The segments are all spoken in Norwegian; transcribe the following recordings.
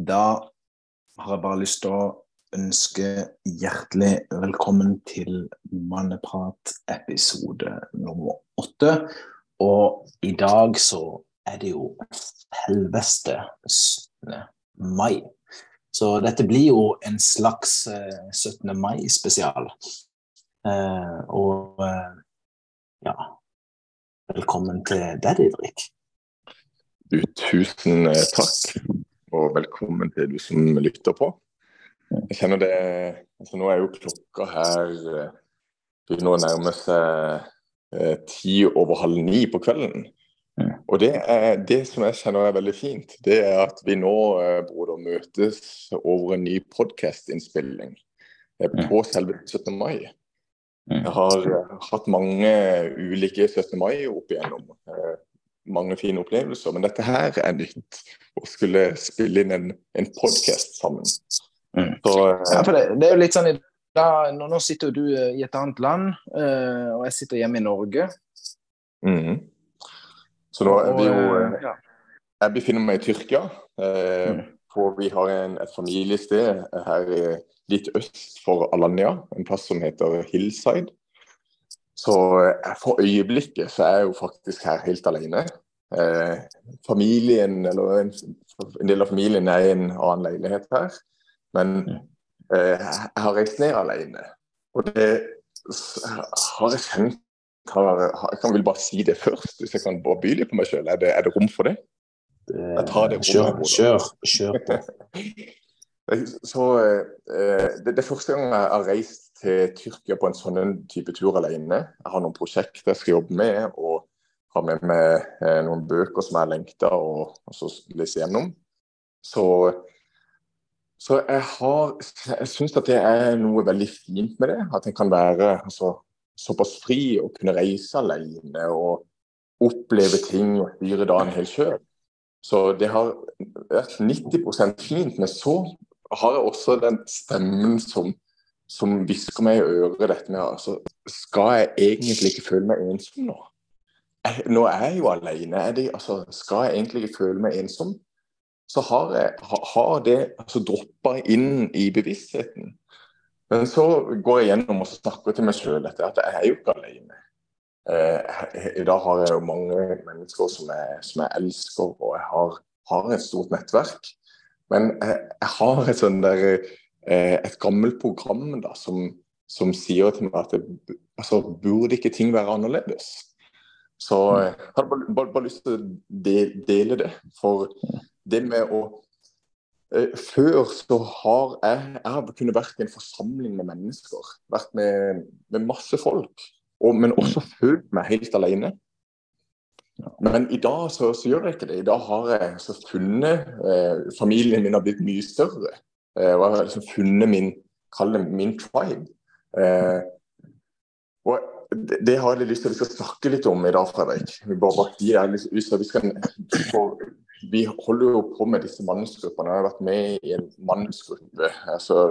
Da har jeg bare lyst til å ønske hjertelig velkommen til Manneprat episode nummer åtte. Og i dag så er det jo helveste 17. mai. Så dette blir jo en slags 17. mai-spesial. Eh, og eh, ja Velkommen til deg, Didrik. Tusen eh, takk, og velkommen til du som lytter på. Jeg kjenner det altså Nå er jo klokka her eh, begynner å nærme seg eh, ti over halv ni på kvelden. Og det, er, det som jeg kjenner er veldig fint, det er at vi nå broder, møtes over en ny podkastinnspilling på selve 17. mai. Jeg har hatt mange ulike 17. mai opp igjennom mange fine opplevelser. Men dette her er nytt. Å skulle spille inn en, en podkast sammen. Mm. Så, ja, for det, det, er jo litt sånn da, nå, nå, sitter du i et annet land, uh, og jeg sitter hjemme i Norge. Mm. Så nå er vi jo uh, Jeg befinner meg i Tyrkia. Uh, mm. For vi har en, et familiested her litt øst for Alanya, en plass som heter Hillside. Så eh, for øyeblikket så er jeg jo faktisk her helt alene. Eh, familien, eller en, en, del av familien er i en annen leilighet her. Men eh, jeg har reist ned alene. Og det har jeg kjent Jeg kan vel bare si det først, hvis jeg kan bare by litt på meg sjøl. Er, er, det rom for det? Jeg tar det rommet. Kjør, kjør, kjør på. Så eh, det, det første gang jeg har reist til Tyrkia på en sånn type tur alene. Jeg har noen prosjekter jeg skal jobbe med, og har med meg eh, noen bøker som jeg lengter og, og så lese gjennom. Så, så jeg har Jeg syns at det er noe veldig fint med det. At en kan være altså, såpass fri og kunne reise alene og oppleve ting og styre dagen helt sjøl. Så det har vært 90% fint. Men så har jeg også den stemmen som som hvisker meg i øret dette med altså, Skal jeg egentlig ikke føle meg ensom nå? Jeg, nå er jeg jo alene. Det, altså, skal jeg egentlig ikke føle meg ensom? Så har, jeg, har det altså, droppa inn i bevisstheten. Men så går jeg gjennom og snakker til meg sjøl at jeg er jo ikke alene. Eh, I dag har jeg jo mange mennesker som jeg, som jeg elsker, og jeg har, har, et stort nettverk. Men jeg, jeg har et sånn der et gammelt program da, som, som, sier til meg at det, altså, burde ikke ting være annerledes? Så mm. jeg hadde bare, bare, bare lyst til å dele, dele det. For det med å eh, Før så har jeg, jeg har kunnet vært i en forsamling med mennesker. Vært med, med masse folk. Og, men også følt meg helt alene. Men i dag så, så, gjør jeg ikke det. I dag har jeg så funnet eh, Familien min har blitt mye større. Eh, og jeg har liksom funnet min, kall det min tribe. Eh, og det, det, har jeg lyst til at vi skal snakke litt om i dag, Fredrik. Vi, bare, vi, skal, vi holder jo på med disse mannsgruppene. Jeg har vært med i en mannsgruppe altså,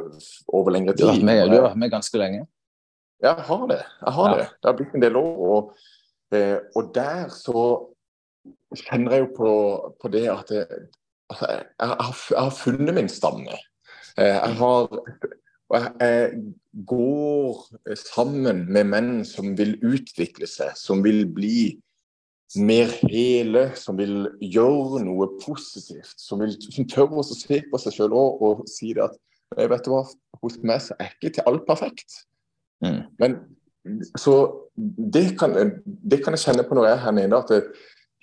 over lengre tid. Du har, med, du har vært med ganske lenge? Jeg har det. Jeg har ja. det. Det har blitt en del år. Og, eh, og der så kjenner jeg jo på, på det at det, altså, jeg, jeg, har, jeg, har, funnet min stamme. Eh, jeg har og jeg går sammen med menn som vil utvikle seg, som vil bli mer hele, som vil gjøre noe positivt. Som, vil, som tør å se på seg sjøl og, og si det at vet du hva, hos meg så er ikke til alt perfekt. Mm. Men så det kan, det kan, jeg kjenne på når jeg er her nede, at det,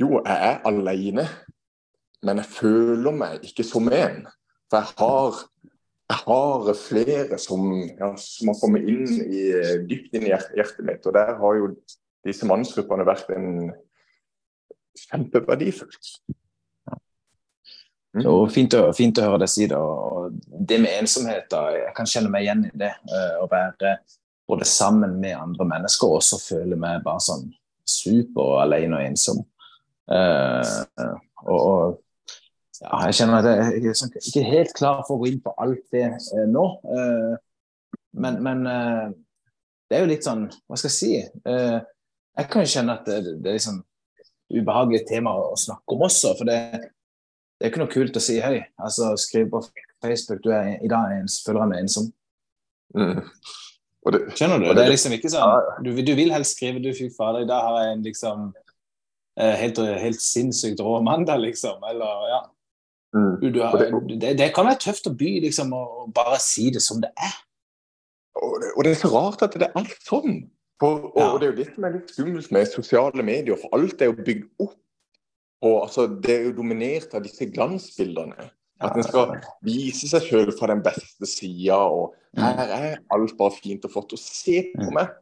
jo, jeg er alene, men jeg føler meg ikke som en. For jeg har har flere som, ja, som har kommet inn i, dypt inn i hjertet mitt. Og der har jo disse mannsgruppene vært en kjempeverdifullt. Mm. Så fint å, fint å, høre deg si det. Og det med ensomhet, da, jeg kan kjenne meg igjen i det. Eh, å være både sammen med andre mennesker og så føle meg bare sånn super alene og ensom. Uh, og, og ja, jeg kjenner at jeg, er ikke helt klar for å gå inn på alt det eh, nå. Eh, men, men eh, det er jo litt sånn Hva skal jeg si? Eh, jeg kan jo kjenne at det, det er liksom ubehagelig tema å snakke om også. For det, det er ikke noe kult å si hei. Altså, skriv på Facebook du er i dag ens, føler jeg meg ensom. Mm. Det, Skjønner du? Det, det, er liksom ikke sånn Du, du vil helst skrive du fy fader, i dag har jeg en liksom helt, helt sinnssykt rå mandag, liksom. Eller ja. Mm. Du, det, det, kan være tøft å by, liksom, og bare si det som det er. Og det, og det er så rart at det er alt sånn. For, og, ja. og, det er jo det som er litt skummelt med sosiale medier, for alt er jo bygd opp. Og altså, Det er jo dominert av disse glansbildene. At en skal vise seg selv fra den beste sida. Og mm. her er alt bare fint og flott. Og se på mm. meg!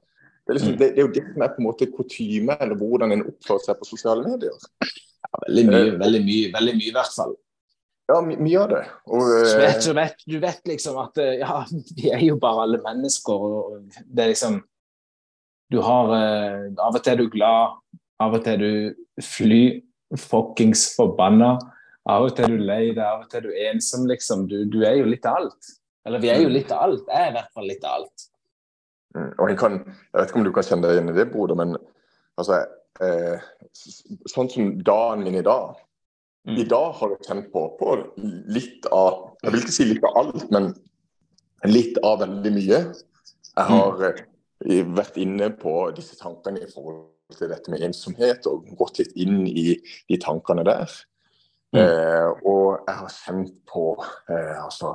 Det er, liksom, mm. det, det er, jo det som er på en måte kutyme, eller hvordan en oppfører seg på sosiale medier. Ja, veldig mye, eh, veldig mye, veldig mye i hvert fall. Ja, mye av det. Og, du, vet, du, vet, du, vet, liksom at eh, ja, vi er jo bare alle mennesker. og det er liksom Du har eh, Av og til er du glad, av og til er du fly fuckings forbanna. Av og til er du lei deg, av og til er du ensom, liksom. Du, du, er jo litt av alt. Eller vi er jo litt av alt. Jeg er i hvert fall litt av alt. Mm, og jeg, kan, jeg vet ikke om du kan kjenne deg igjen i det, broder, men altså, eh, sånn som dagen min i dag mm. I dag har jeg kjent på, på litt av Jeg vil ikke si litt av alt, men litt av veldig mye. Jeg har mm. eh, vært inne på disse tankene i forhold til dette med ensomhet, og gått litt inn i de tankene der. Mm. Eh, og jeg har kjent på eh, altså,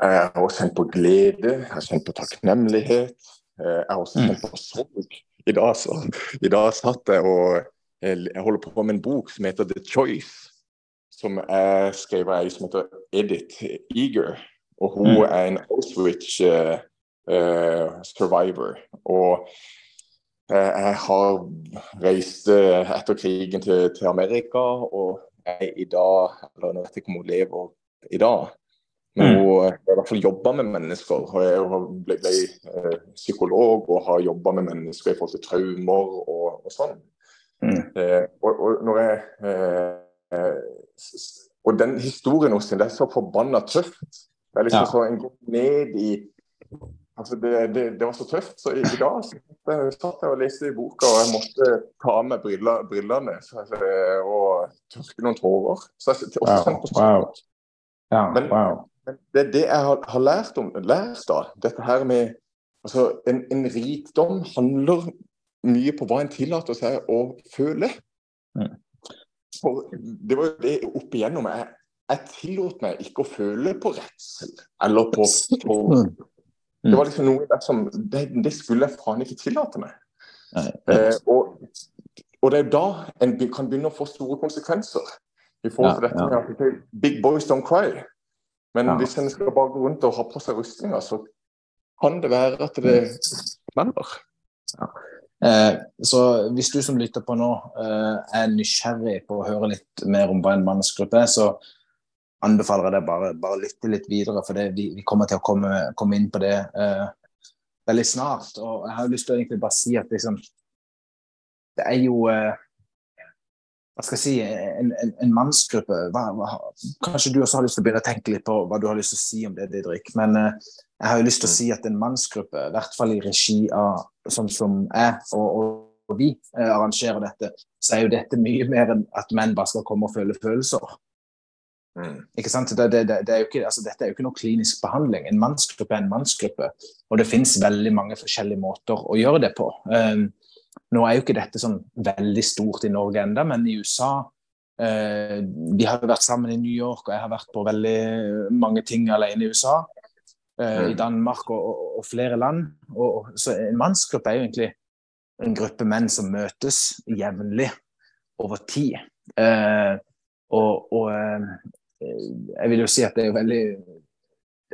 Jeg har kjent på glede, jeg har kjent på takknemlighet. Eh, jeg har også kjent på sorg. I dag, så, i dag satt jeg og jeg holder på med en bok som heter The Choice. Som er skrevet av ei som heter Edith Eager. Og hun mm. er en Auschwitz uh, uh, survivor. Og Eh, jeg har reist etter krigen til, til Amerika, og jeg i dag Eller jeg vet ikke om hun lever i dag. Men hun mm. har i hvert fall jobba med mennesker. Jeg ble, ble psykolog og har jobba med mennesker i forhold til traumer og, og sånn. Mm. Og, og, når jeg Og den historien hos henne, det er så forbanna tøft. Det er liksom ja. så En går ned i Altså det, det, det, var så tøft. Så i, i dag så satt jeg og leste i boka, og jeg måtte ta av meg briller, brillene så, og tørke noen tårer. Så jeg, wow, wow. Ja, men, wow. men, det det jeg har, har lært, om, lært da, dette her med altså en, en, rikdom handler mye på hva en tillater seg å føle. Mm. For det var jo det opp igjennom. Jeg, jeg tillot meg ikke å føle på redsel eller på, på det var mm. liksom noe der som Det, det skulle jeg faen ikke tillate meg. Eh, og, og, det er da en kan begynne å få store konsekvenser. I forhold til dette med at Big boys don't cry. Men hvis en skal bare gå rundt og ha på seg rustninger, så kan det være at det smeller. Ja. Eh, så hvis du som lytter på nå eh, er nysgjerrig på å høre litt mer om hva en mannsgruppe er, så anbefaler jeg deg bare, bare lytte litt videre, for det, vi, vi, kommer til å komme, komme inn på det uh, veldig snart. Og jeg har lyst til å egentlig bare si at liksom Det er jo uh, Hva skal jeg si En, en, en mannsgruppe hva, hva, Kanskje du også har lyst til å begynne å tenke litt på hva du har lyst til å si om det, Didrik. Men uh, jeg har jo lyst til å si at en mannsgruppe, i hvert fall i regi av sånn som jeg og, og vi arrangerer dette, så er jo dette mye mer enn at menn bare skal komme og føle følelser. Mm. Ikke sant? Det, det, det, er ikke, altså, dette er jo ikke noe klinisk behandling. En mannsgruppe er en mannsgruppe, og det finnes veldig mange forskjellige måter å gjøre det på. Um, nå er jo ikke dette sånn veldig stort i Norge enda, men i USA uh, Vi har jo vært sammen i New York, og jeg har vært på veldig mange ting alene i USA. Mm. I Danmark og, og, og flere land. Og, så en mannsgruppe er jo egentlig en gruppe menn som møtes jevnlig over tid. Uh, og, og, jeg vil jo si at det er jo veldig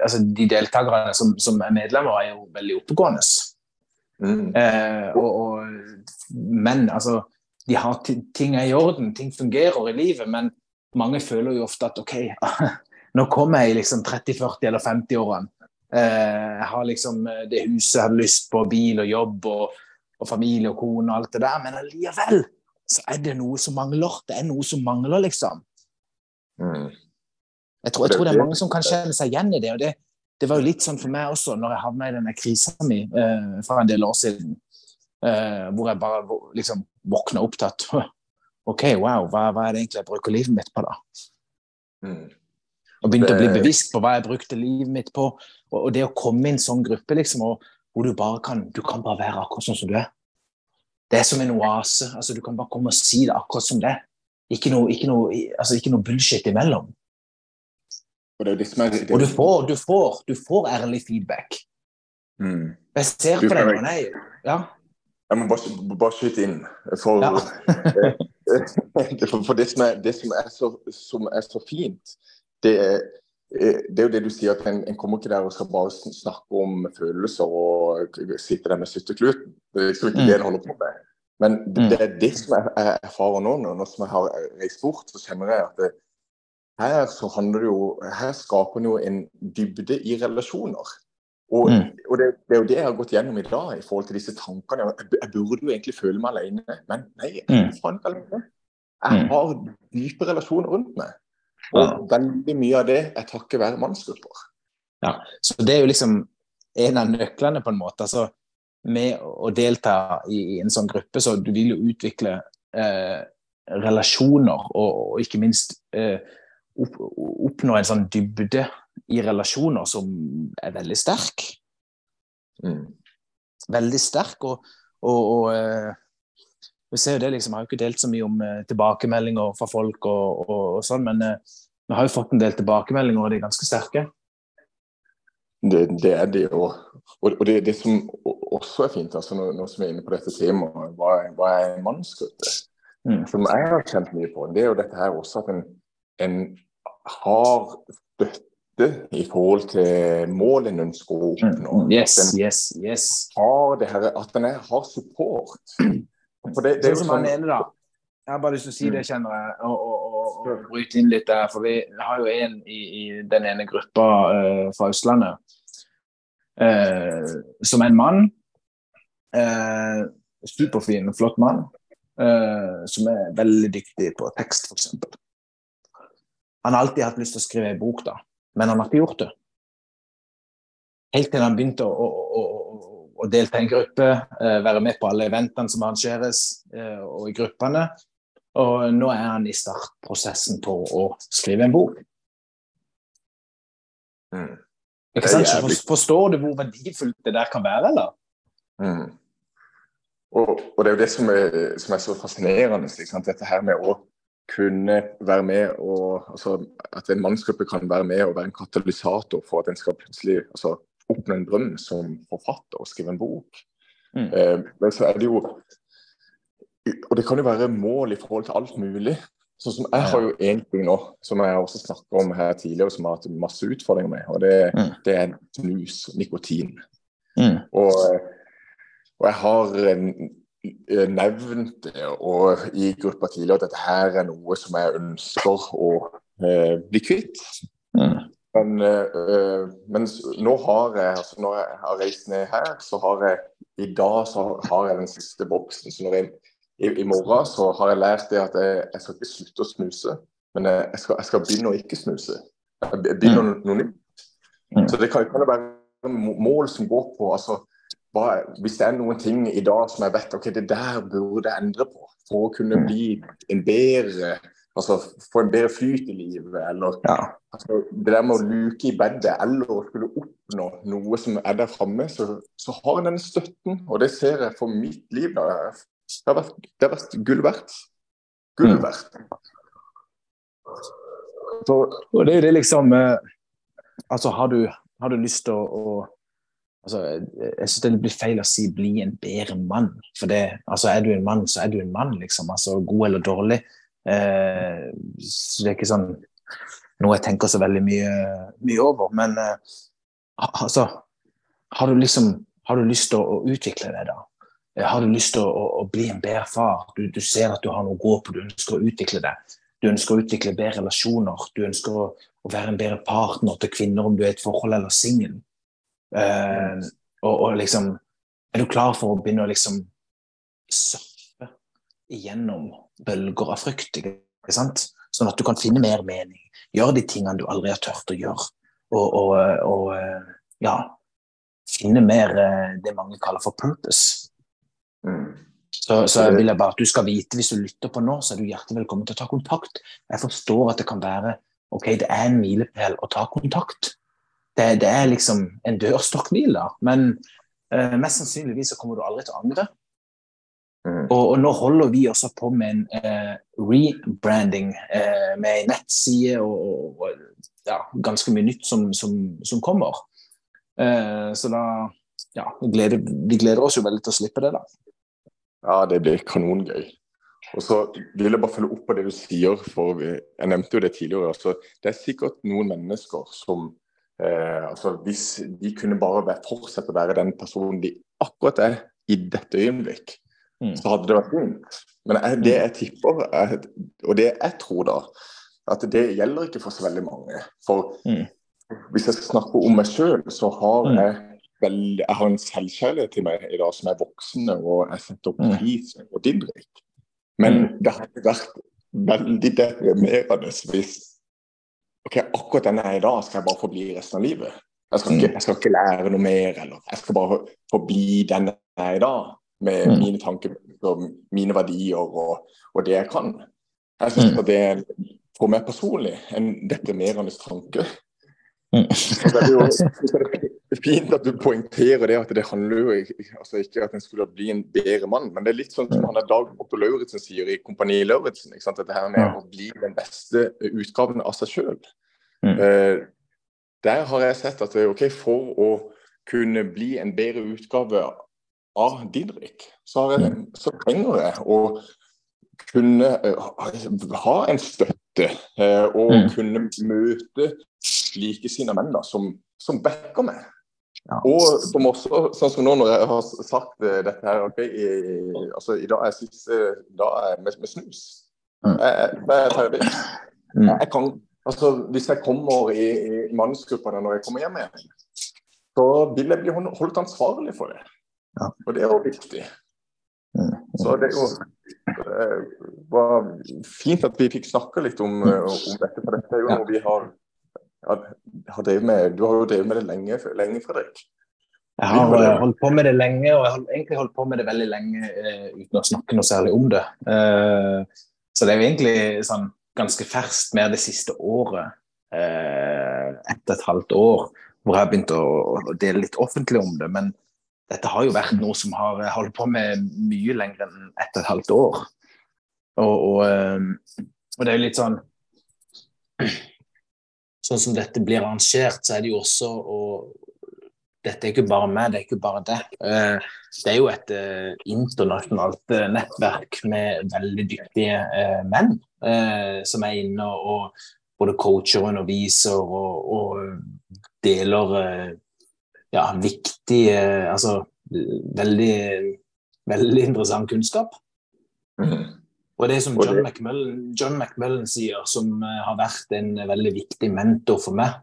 altså De deltakerne som, som er medlemmer, er jo veldig oppegående. Mm. Eh, og, og, men altså de har ting er i orden, ting fungerer i livet, men mange føler jo ofte at OK, nå kommer jeg i liksom 30-, 40- eller 50-årene. Eh, jeg har liksom det huset jeg hadde lyst på, bil og jobb og, og familie og kone og alt det der, men allikevel så er det noe som mangler. Det er noe som mangler, liksom. Mm. Jeg tror, jeg tror, det er mange som kan kjenne seg igjen i det. og det, det var jo litt sånn for meg også når jeg havna i denne krisa mi eh, for en del år siden. Eh, hvor jeg bare liksom våkna opp til at OK, wow, hva, hva, er det egentlig jeg bruker livet mitt på, da? Mm. Og begynte å bli bevisst på hva jeg brukte livet mitt på. Og, og det å komme i en sånn gruppe, liksom, og, hvor du bare kan du kan bare være akkurat sånn som du er. Det er som en oase. altså Du kan bare komme og si det akkurat som det er. Ikke noe, ikke noe, altså, ikke noe bullshit imellom. Og det det Og du får, du får, du får ærlig feedback. mm. Jeg ser på deg nå. Ja. Jeg må bare, bare skyte inn. For, Ja. for, for det, som er, det som, er så, som er så fint, det er, det er jo det du sier, at en, en kommer ikke der og skal bare snakke om følelser og sitte der med suttekluten. Det er liksom ikke Mm. det en holder på med. Men det, Mm. det er det som jeg, jeg erfarer nå, nå, som jeg har reist bort, så kjenner jeg at det, her så handler det jo Her skaper en jo en dybde i relasjoner. Og, Mm. og det, det er jo det jeg har gått gjennom i dag, i forhold til disse tankene. Jeg, jeg burde jo egentlig føle meg alene, men nei, jeg er Mm. faen ikke alene. Jeg Mm. har dype relasjoner rundt meg. Og veldig mye av det er takket være mannsgrupper. Så det er jo liksom en av nøklene, på en måte. altså Med å delta i, i en sånn gruppe, så du vil jo utvikle eh, relasjoner, og, og ikke minst eh, opp, oppnå en sånn dybde i relasjoner som er veldig sterk. Mm. Veldig sterk, og, og, og eh, vi ser jo det liksom, Jeg har jo ikke delt så mye om eh, tilbakemeldinger fra folk, og, og, og sånn, men eh, vi har jo fått en del tilbakemeldinger, og de er ganske sterke. Det, det er det. jo. og, og det, det som også er fint, altså nå, nå som vi er inne på dette temaet, hva, hva er en mannsgruppe? Mm. Som jeg har kjent mye på, det er jo dette her også at en, en har støtte i forhold til mål en å oppnå. Mm. Yes, yes, yes. har det her, at en har support. For det, det er Sånn jo sånn man ene, da. Jeg har bare lyst til å si det, kjenner jeg, og, og, og, og bryte inn litt der. For vi har jo en i, i den ene gruppa uh, fra Østlandet uh, som er en mann. Uh, superfin, flott mann. som er veldig dyktig på tekst, f.eks. Han har alltid hatt lyst til å skrive ei bok, da, men han har ikke gjort det. Helt til han begynte å, å, å, å, delta i en gruppe, eh, være med på alle eventene som arrangeres, eh, og i gruppene. Og nå er han i startprosessen på å skrive en bok. Mm. Ikke sant? Jævlig. Forstår du hvor verdifullt det der kan være, eller? Mm. Og, og det er jo det som er, som er så fascinerende. liksom. Dette her med å kunne være med og altså, At en mannsgruppe kan være med og være en katalysator for at en skal plutselig altså, oppnå en drøm som forfatter og skrive en bok. Mm. Eh, men så er det jo Og det kan jo være mål i forhold til alt mulig. Sånn som Jeg har jo én ting nå som jeg også snakket om her tidligere, som jeg har hatt masse utfordringer med. og Det, Mm. det er snus, nikotin. Mm. Og, og jeg har eh, nevnt og i gruppa tidligere at dette her er noe som jeg ønsker å eh, bli kvitt. Mm. Men, eh, men nå har jeg, altså når jeg har reist ned her, så har jeg i dag så har jeg den siste boksen. Så når jeg, i, i morgen så har jeg lært det at jeg, jeg skal ikke slutte å snuse, men jeg, jeg, skal, jeg skal begynne å ikke snuse. Jeg begynner mm. noe nytt. Mm. Så det kan, kan jo være må- mål som går på altså, hva, Hvis det er noen ting i dag som jeg vet ok, det der burde jeg endre på for å kunne bli en bedre altså få en bedre flyt i livet, eller Ja. altså, det der med å luke i bedet eller å skulle oppnå noe som er der framme, så, så har en den støtten. Og det ser jeg for mitt liv. Da. Det har vært, det har vært gull verdt. Gull Mm. verdt. Så, Og det er det liksom eh, Altså, har du, har du lyst til å, å altså, Jeg syns det blir feil å si 'bli en bedre mann'. For det, altså, er du en mann, så er du en mann, liksom. Altså, god eller dårlig. Eh, så det er ikke sånn noe jeg tenker så veldig mye, mye over. Men eh, altså Har du liksom Har du lyst til å, å utvikle deg, da? Eh, Har du lyst til å, å, bli en bedre far? Du, du ser at du har noe å gå på, du ønsker å utvikle deg. Du ønsker å utvikle bedre relasjoner. Du ønsker å, å være en bedre partner til kvinner, om du er i et forhold eller singel. Eh, og, og liksom Er du klar for å begynne å liksom surfe igjennom bølger av frykt? Ikke sant? Sånn at du kan finne mer mening. Gjøre de tingene du aldri har turt å gjøre. Og, og, og eh, ja Finne mer eh, det mange kaller for purpose. mm. Så, så jeg vil jeg bare at du skal vite, hvis du lytter på nå, så er du hjertelig velkommen til å ta kontakt. Jeg forstår at det kan være OK, det er en milepæl å ta kontakt. Det, det er liksom en dørstokkhvile, men eh, mest sannsynligvis så kommer du aldri til å angre. Mm. Og, og, nå holder vi også på med en eh, rebranding eh, med en nettside og, og ja, ganske mye nytt som, som, som kommer. så da ja, vi gleder, vi gleder oss jo veldig til å slippe det, da. Ja, det blir kanongøy. Og så vil jeg bare følge opp på det du sier, for jeg nevnte jo det tidligere. Altså, det er sikkert noen mennesker som eh, altså, Hvis de kunne bare fortsette å være den personen de akkurat er i dette øyeblikk, mm. så hadde det vært fint. Men det jeg tipper, jeg, og det jeg tror da, at det gjelder ikke for så veldig mange. For mm. hvis jeg snakker om meg sjøl, så har mm. jeg veldig, jeg har en selvkjærlighet til meg i dag som er voksende, og jeg setter opp mm. pris på Didrik. Men mm. det hadde vært veldig deprimerende hvis ok, akkurat den jeg er i dag, skal jeg bare forbli resten av livet. Jeg skal, ikke, mm. jeg skal ikke lære noe mer, eller jeg skal bare forbli den jeg er i dag. Med mm. mine tanker og mine verdier og, og, det jeg kan. Jeg synes mm. det er for meg personlig en deprimerende tanke. Mm. det er jo fint at du poengterer det at det handler jo altså ikke at en skulle bli en bedre mann, men det er litt sånn som han er Dag Otto Lauritzen sier i Kompani Lauritzen. Dette her med å bli den beste utgaven av seg sjøl. Mm. Uh, der har jeg sett at ok, for å kunne bli en bedre utgave av Didrik, så, jeg, mm. så trenger jeg å kunne uh, ha en støtte uh, og mm. kunne møte likesinnede menn da, som, som backer meg. Ja. Og som også, sånn som nå når jeg har sagt eh, dette her ok, i, altså, I dag er siste dag med, med snus. Mm. Jeg, jeg er ferdig. Mm. Jeg kan, altså, hvis jeg kommer i, i mannsgruppene når jeg kommer hjem igjen, så vil jeg bli holdt ansvarlig for det. Ja. Og det er jo viktig. Så det er det var fint at vi fikk snakke litt om, om dette, for dette er jo noe vi har har med, du har jo drevet med det lenge, lenge Fredrik? Jeg har uh, holdt på med det lenge, og jeg har egentlig holdt på med det veldig lenge uh, uten å snakke noe særlig om det. Uh, så det er jo egentlig sånn ganske ferskt, mer det siste året, ett og et halvt år, hvor jeg har begynt å, å, dele litt offentlig om det. Men dette har jo vært noe som har holdt på med mye lenger enn ett og et halvt år. Og, og, og det er jo litt sånn sånn som dette blir arrangert, så er det jo også og Dette er ikke bare meg, det er ikke bare det. Eh, det er jo et eh, internasjonalt eh, nettverk med veldig dyktige menn som er inne og både coacher og underviser og, og deler ja, viktig Altså veldig, veldig interessant kunnskap. Mm. Og det som John McMullen, John McMullen sier, som uh, har vært en veldig viktig mentor for meg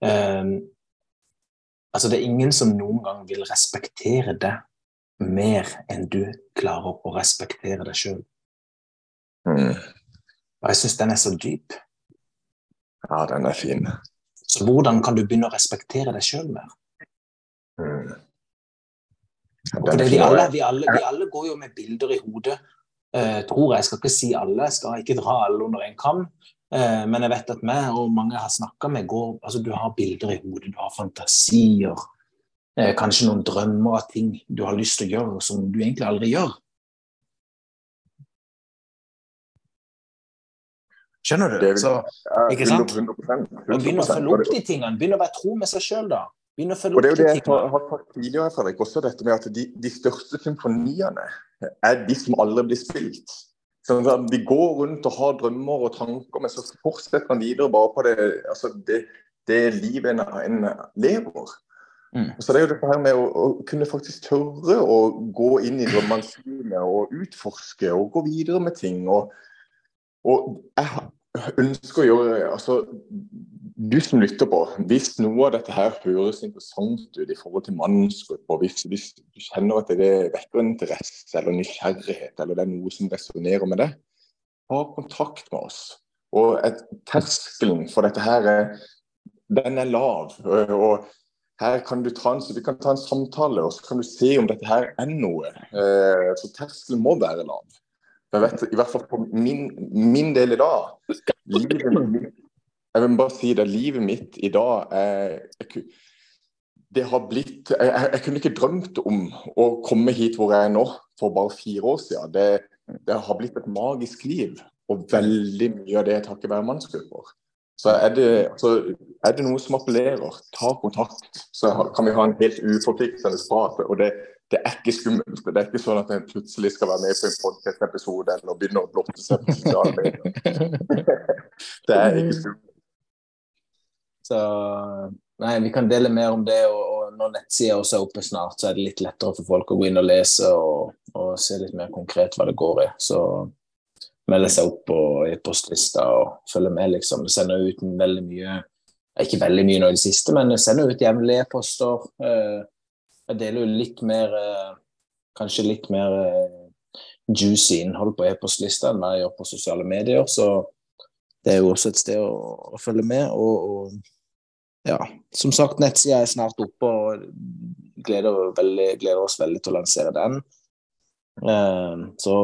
um, altså Det er ingen som noen gang vil respektere deg mer enn du klarer å respektere deg sjøl. Mm. Og jeg syns den er så dyp. Ja, den er fin. Så hvordan kan du begynne å respektere deg sjøl mer? Mm. Vi, alle, vi, alle, vi alle går jo med bilder i hodet Uh, tror jeg. Jeg skal ikke si alle, jeg skal ikke dra alle under en kam. Uh, men jeg vet at meg og mange jeg har snakka med, går altså Du har bilder i hodet, du har fantasier. Uh, kanskje noen drømmer av ting du har lyst til å gjøre som du egentlig aldri gjør. Skjønner du? Så, ikke sant? Og begynne å følge opp de tingene. Begynne å være tro med seg sjøl, da. Begynne å følge opp kritikken. Jeg har sagt tidligere, Fredrik, også dette med at de, de største symfoniene er de som aldri blir spilt. Sånn at De går rundt og har drømmer og tanker, men så fortsetter man videre bare på det, altså det, det livet en, en lever. Mm. Så det er jo dette her med å, å, kunne faktisk tørre å gå inn i drømmene sine og utforske og gå videre med ting. Og, og jeg ønsker å gjøre altså du som lytter på, hvis noe av dette her høres interessant ut i forhold til mannsgrupper, hvis, hvis, du kjenner at det vekker interesse eller nysgjerrighet, eller det er noe som resonnerer med det, ha kontakt med oss. Og et, Terskelen for dette her den er lav. og her kan du ta en, Vi kan ta en samtale og så kan du se om dette her er noe. Eh, så terskelen må være lav. Jeg vet, I hvert fall på min, min del i dag livet, jeg vil bare si det, livet mitt i dag er det har blitt jeg, jeg, kunne ikke drømt om å komme hit hvor jeg er nå for bare fire år siden. Det, det har blitt et magisk liv, og veldig mye av det er takket være mannsgrupper. Så er, det, så er det noe som appellerer, ta kontakt. Så kan vi ha en helt uforpliktende prat. Og det, det, er ikke skummelt. Det er ikke sånn at en plutselig skal være med på en podcast-episode eller begynne å blotte seg på sosiale medier. det er ikke skummelt. Så Nei, vi kan dele mer om det, og, og når nettsida også er oppe snart, så er det litt lettere for folk å gå inn og lese og, og se litt mer konkret hva det går i. Så melde seg opp på e-postlista og følge med, liksom. Det sender ut veldig mye Ikke veldig mye nå i det siste, men jeg sender ut jevnlig e-poster. Eh, jeg deler jo litt mer eh, Kanskje litt mer eh, juicy innhold på e-postlista enn hva jeg gjør på sosiale medier, så det er jo også et sted å, å følge med. og, og ja, som sagt, nettsida er snart oppe, og gleder, gleder, oss veldig til å lansere den. Uh, så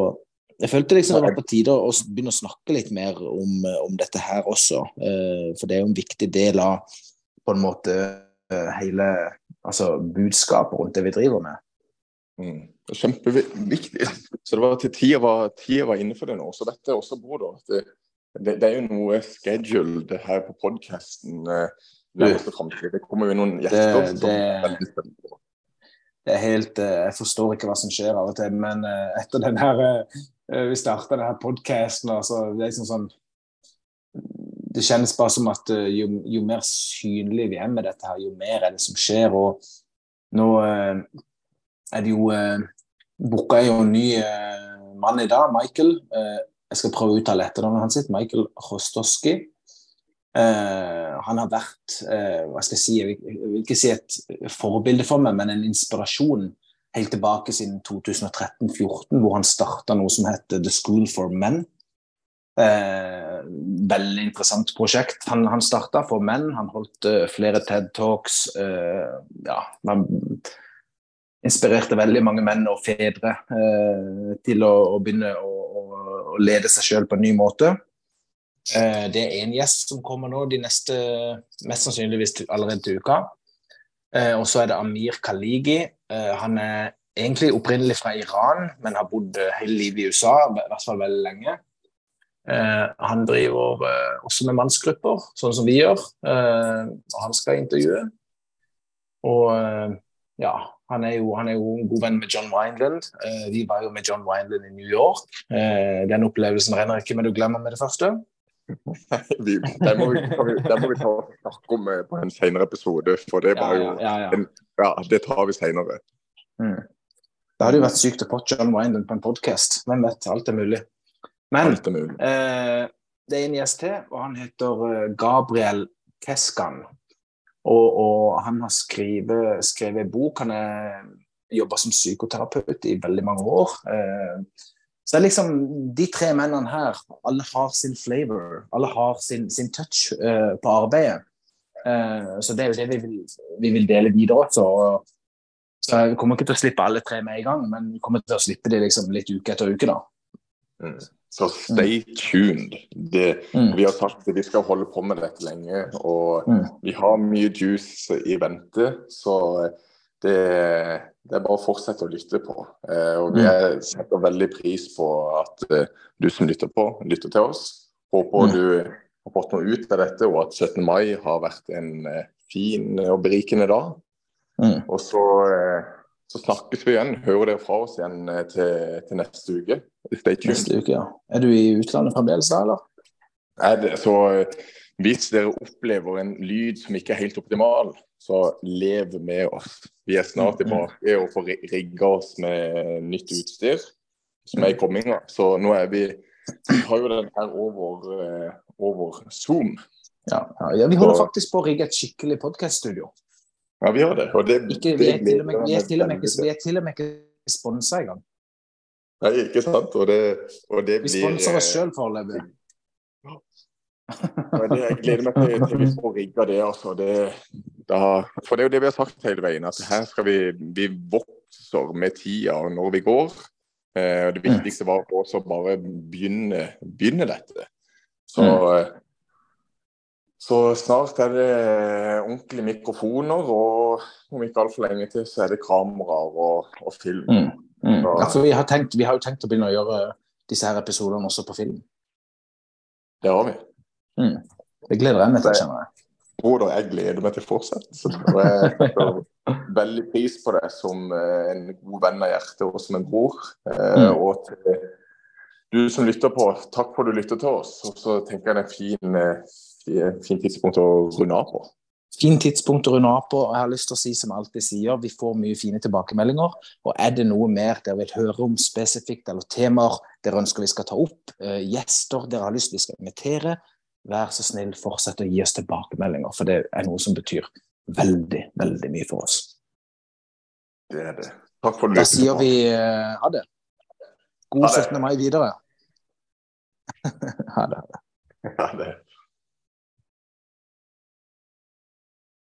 jeg følte liksom det var på tide å begynne å snakke litt mer om, om dette her også. Uh, for det er jo en viktig del av på en måte uh, hele altså budskapet rundt det vi driver med. Mm. Kjempeviktig. Så det var til tida var, tida var inne for det nå. Så dette er også bra, da. Det, det, det, er jo noe scheduled her på podkasten. Uh. Det kommer jo noen gjester det, det, det er helt eh, Jeg forstår ikke hva som skjer av og til, men eh, etter den her eh, Vi starta denne podkasten, altså, det er liksom sånn Det kjennes bare som at jo, jo, mer synlig vi er med dette her, jo mer er det som skjer. Og nå er det jo Booka jo en ny mann i dag, Michael. Jeg skal prøve å uttale etternavnet hans. Michael Rostoski. Uh, han har vært uh, hva skal jeg si, jeg vil, ikke si et forbilde for meg, men en inspirasjon helt tilbake siden 2013-2014, hvor han starta noe som heter The School for Men. Uh, veldig interessant prosjekt. Han, han starta for menn, han holdt flere TED Talks. ja, han inspirerte veldig mange menn og fedre til å, å begynne å, å, å lede seg sjøl på en ny måte. Eh, det er én gjest som kommer nå de neste Mest sannsynligvis allerede til uka. Eh, og så er det Amir Khaligi. Eh, han er egentlig opprinnelig fra Iran, men har bodd hele livet i USA, i hvert fall veldig lenge. Han driver også med mannsgrupper, sånn som vi gjør. Og han skal intervjue. Og ja, han er, jo, han er, jo, en god venn med John Wineland. vi var jo med John Wineland i New York. den opplevelsen renner ikke, med du glemmer med det første vi, det, må vi, det må vi ta snakke om eh, på en senere episode, for det var jo ja, ja, en, ja det tar vi senere. Mm. Det hadde jo vært sykt å få John Wineland på en podkast. Hvem vet? Alt er mulig. Men er mulig. Eh, det er en gjest til, og han heter eh, Gabriel Keskan. Og, og han har skrevet, skrevet bok. Han har jobba som psykoterapeut i veldig mange år. Eh, så det er liksom de tre mennene her, alle har sin flavor. Alle har sin, sin touch uh, på arbeidet. Uh, så det er jo det vi vil, vi vil dele videre også. Så vi kommer ikke til å slippe alle tre med i gang, men vi kommer til å slippe dem liksom litt uke etter uke, da. Mm. Så stay mm. tuned. Det, mm. Vi har sagt at vi skal holde på med dette lenge, og mm. vi har mye juice i vente. Så det det er bare å fortsette å lytte på. Eh, og vi mm. setter veldig pris på at eh, du som lytter på, lytter til oss. Håper mm. du har fått noe ut av dette, og at 17. mai har vært en eh, fin og berikende dag. Mm. Og så, så, snakkes vi igjen. Hører dere fra oss igjen til, til neste uke. Neste uke, ja. Er du i utlandet fremdeles eller? Er det, så hvis dere opplever en lyd som ikke er helt optimal, så lev med oss. Vi er snart mm, mm. tilbake og får rigga oss med nytt utstyr som er i komminga. Så nå er vi Vi har jo den her over, eh, over Zoom. Ja, ja, vi holder faktisk på å rigge et skikkelig podkaststudio. Ja, vi har det. Og det, ikke, vi, er til og med, vi er til og med, vi med ikke sponsa engang. Nei, ikke sant. Og det, og det blir Vi sponser oss sjøl foreløpig. Jeg gleder meg til, til vi får rigga det. altså. Det, da, for det er jo det vi har sagt hele veien, at her skal vi vi vokser med tida og når vi går. Eh, det viktigste var også bare begynne, begynne dette. Så mm. Så snart er det ordentlige mikrofoner, og om ikke altfor lenge til så er det kameraer og, og film. Mm. Mm. Ja, for vi har, tenkt, vi har jo tenkt å begynne å gjøre disse her episodene også på film. Det har vi. Mm. Det gleder jeg meg til, kjenner jeg. Broder, jeg gleder meg til fortsettelsen. Jeg setter veldig pris på det som eh, en god venn av hjertet og som en bror. Eh, Mm. Og til du som lytter på, takk for at du lytter til oss. Og så tenker jeg det er en fin, eh, fin tidspunkt å runde av på. Fint tidspunkt å runde av på. og Jeg har lyst til å si som alltid sier, vi får mye fine tilbakemeldinger. Og er det noe mer dere vil høre om spesifikt, eller temaer dere ønsker vi skal ta opp, eh, gjester dere har lyst vi skal invitere, vær så snill, fortsett å gi oss tilbakemeldinger. For det er noe som betyr veldig, veldig mye for oss. Det er det. Takk for du Da sier vi eh, ha det. God Ha det. 17. mai videre. ha det. Ha det.